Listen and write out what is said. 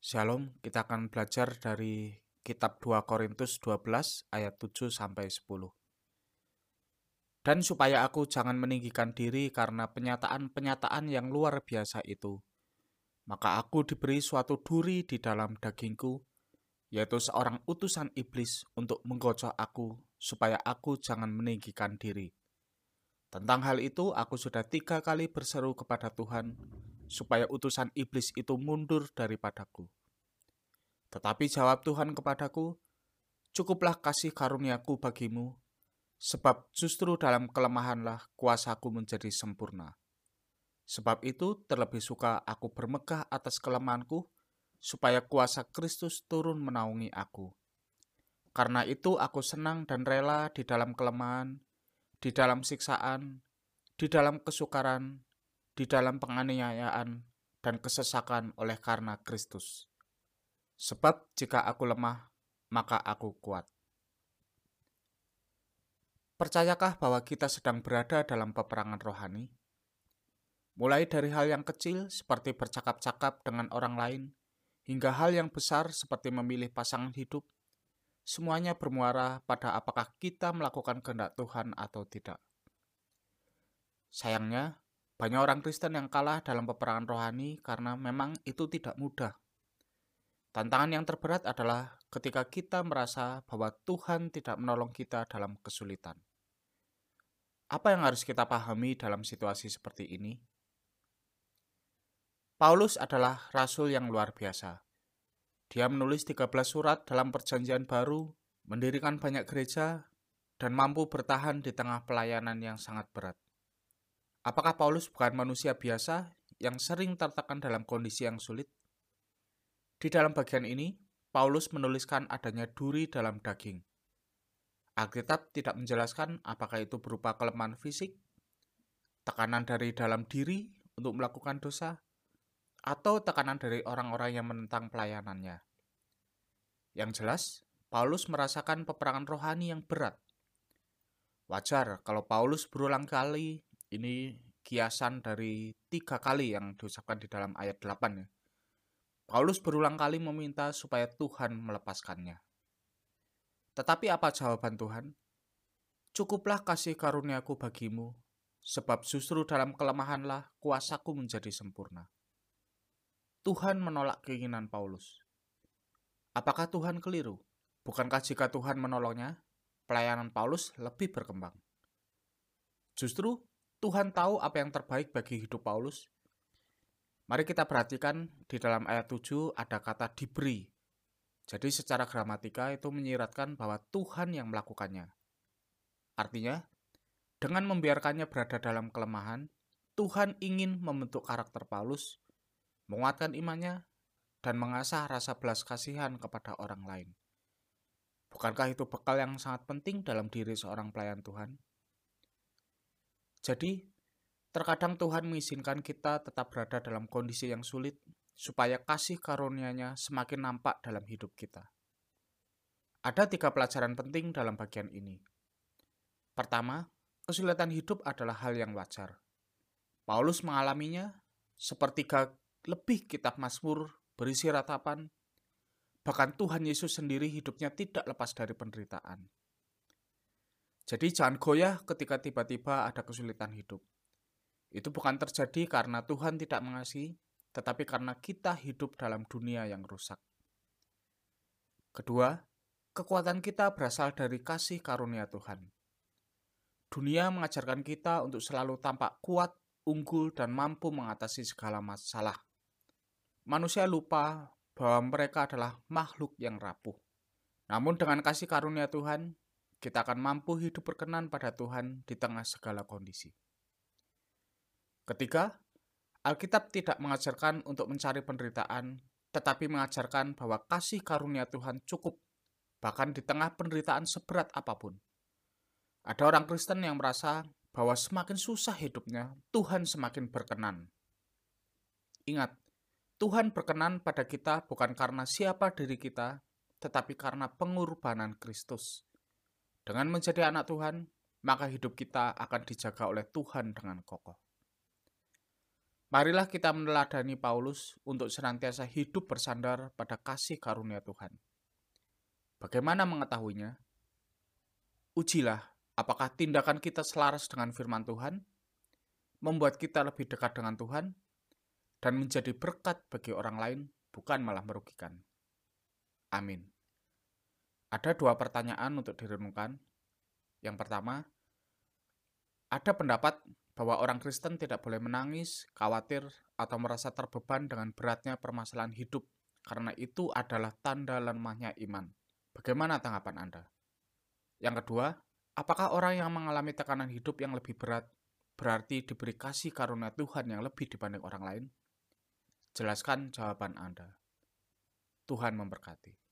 Shalom, kita akan belajar dari kitab 2 Korintus 12 ayat 7 sampai 10. Dan supaya aku jangan meninggikan diri karena penyataan-penyataan yang luar biasa itu, maka aku diberi suatu duri di dalam dagingku, yaitu seorang utusan iblis untuk menggocok aku supaya aku jangan meninggikan diri. Tentang hal itu, aku sudah tiga kali berseru kepada Tuhan supaya utusan iblis itu mundur daripadaku. Tetapi jawab Tuhan kepadaku, Cukuplah kasih karuniaku bagimu, sebab justru dalam kelemahanlah kuasaku menjadi sempurna. Sebab itu terlebih suka aku bermegah atas kelemahanku, supaya kuasa Kristus turun menaungi aku. Karena itu aku senang dan rela di dalam kelemahan, di dalam siksaan, di dalam kesukaran, di dalam penganiayaan dan kesesakan oleh karena Kristus. Sebab jika aku lemah, maka aku kuat. Percayakah bahwa kita sedang berada dalam peperangan rohani? Mulai dari hal yang kecil seperti bercakap-cakap dengan orang lain, hingga hal yang besar seperti memilih pasangan hidup, semuanya bermuara pada apakah kita melakukan kehendak Tuhan atau tidak. Sayangnya, banyak orang Kristen yang kalah dalam peperangan rohani karena memang itu tidak mudah. Tantangan yang terberat adalah ketika kita merasa bahwa Tuhan tidak menolong kita dalam kesulitan. Apa yang harus kita pahami dalam situasi seperti ini? Paulus adalah rasul yang luar biasa. Dia menulis 13 surat dalam perjanjian baru, mendirikan banyak gereja, dan mampu bertahan di tengah pelayanan yang sangat berat. Apakah Paulus bukan manusia biasa yang sering tertekan dalam kondisi yang sulit? Di dalam bagian ini, Paulus menuliskan adanya duri dalam daging. Alkitab tidak menjelaskan apakah itu berupa kelemahan fisik, tekanan dari dalam diri untuk melakukan dosa, atau tekanan dari orang-orang yang menentang pelayanannya. Yang jelas, Paulus merasakan peperangan rohani yang berat. Wajar kalau Paulus berulang kali ini kiasan dari tiga kali yang diucapkan di dalam ayat 8 ya. Paulus berulang kali meminta supaya Tuhan melepaskannya. Tetapi apa jawaban Tuhan? Cukuplah kasih karuniaku bagimu, sebab justru dalam kelemahanlah kuasaku menjadi sempurna. Tuhan menolak keinginan Paulus. Apakah Tuhan keliru? Bukankah jika Tuhan menolongnya, pelayanan Paulus lebih berkembang? Justru Tuhan tahu apa yang terbaik bagi hidup Paulus. Mari kita perhatikan di dalam ayat 7 ada kata diberi. Jadi secara gramatika itu menyiratkan bahwa Tuhan yang melakukannya. Artinya, dengan membiarkannya berada dalam kelemahan, Tuhan ingin membentuk karakter Paulus, menguatkan imannya, dan mengasah rasa belas kasihan kepada orang lain. Bukankah itu bekal yang sangat penting dalam diri seorang pelayan Tuhan? Jadi, terkadang Tuhan mengizinkan kita tetap berada dalam kondisi yang sulit supaya kasih karunia-Nya semakin nampak dalam hidup kita. Ada tiga pelajaran penting dalam bagian ini. Pertama, kesulitan hidup adalah hal yang wajar. Paulus mengalaminya sepertiga lebih kitab Mazmur berisi ratapan, bahkan Tuhan Yesus sendiri hidupnya tidak lepas dari penderitaan. Jadi jangan goyah ketika tiba-tiba ada kesulitan hidup. Itu bukan terjadi karena Tuhan tidak mengasihi, tetapi karena kita hidup dalam dunia yang rusak. Kedua, kekuatan kita berasal dari kasih karunia Tuhan. Dunia mengajarkan kita untuk selalu tampak kuat, unggul, dan mampu mengatasi segala masalah. Manusia lupa bahwa mereka adalah makhluk yang rapuh. Namun dengan kasih karunia Tuhan, kita akan mampu hidup berkenan pada Tuhan di tengah segala kondisi. Ketiga, Alkitab tidak mengajarkan untuk mencari penderitaan, tetapi mengajarkan bahwa kasih karunia Tuhan cukup, bahkan di tengah penderitaan seberat apa pun. Ada orang Kristen yang merasa bahwa semakin susah hidupnya, Tuhan semakin berkenan. Ingat, Tuhan berkenan pada kita bukan karena siapa diri kita, tetapi karena pengorbanan Kristus. Dengan menjadi anak Tuhan, maka hidup kita akan dijaga oleh Tuhan dengan kokoh. Marilah kita meneladani Paulus untuk senantiasa hidup bersandar pada kasih karunia Tuhan. Bagaimana mengetahuinya? Ujilah apakah tindakan kita selaras dengan firman Tuhan, membuat kita lebih dekat dengan Tuhan, dan menjadi berkat bagi orang lain, bukan malah merugikan. Amin. Ada dua pertanyaan untuk direnungkan. Yang pertama, ada pendapat bahwa orang Kristen tidak boleh menangis, khawatir, atau merasa terbeban dengan beratnya permasalahan hidup, karena itu adalah tanda lemahnya iman. Bagaimana tanggapan Anda? Yang kedua, apakah orang yang mengalami tekanan hidup yang lebih berat berarti diberi kasih karunia Tuhan yang lebih dibanding orang lain? Jelaskan jawaban Anda. Tuhan memberkati.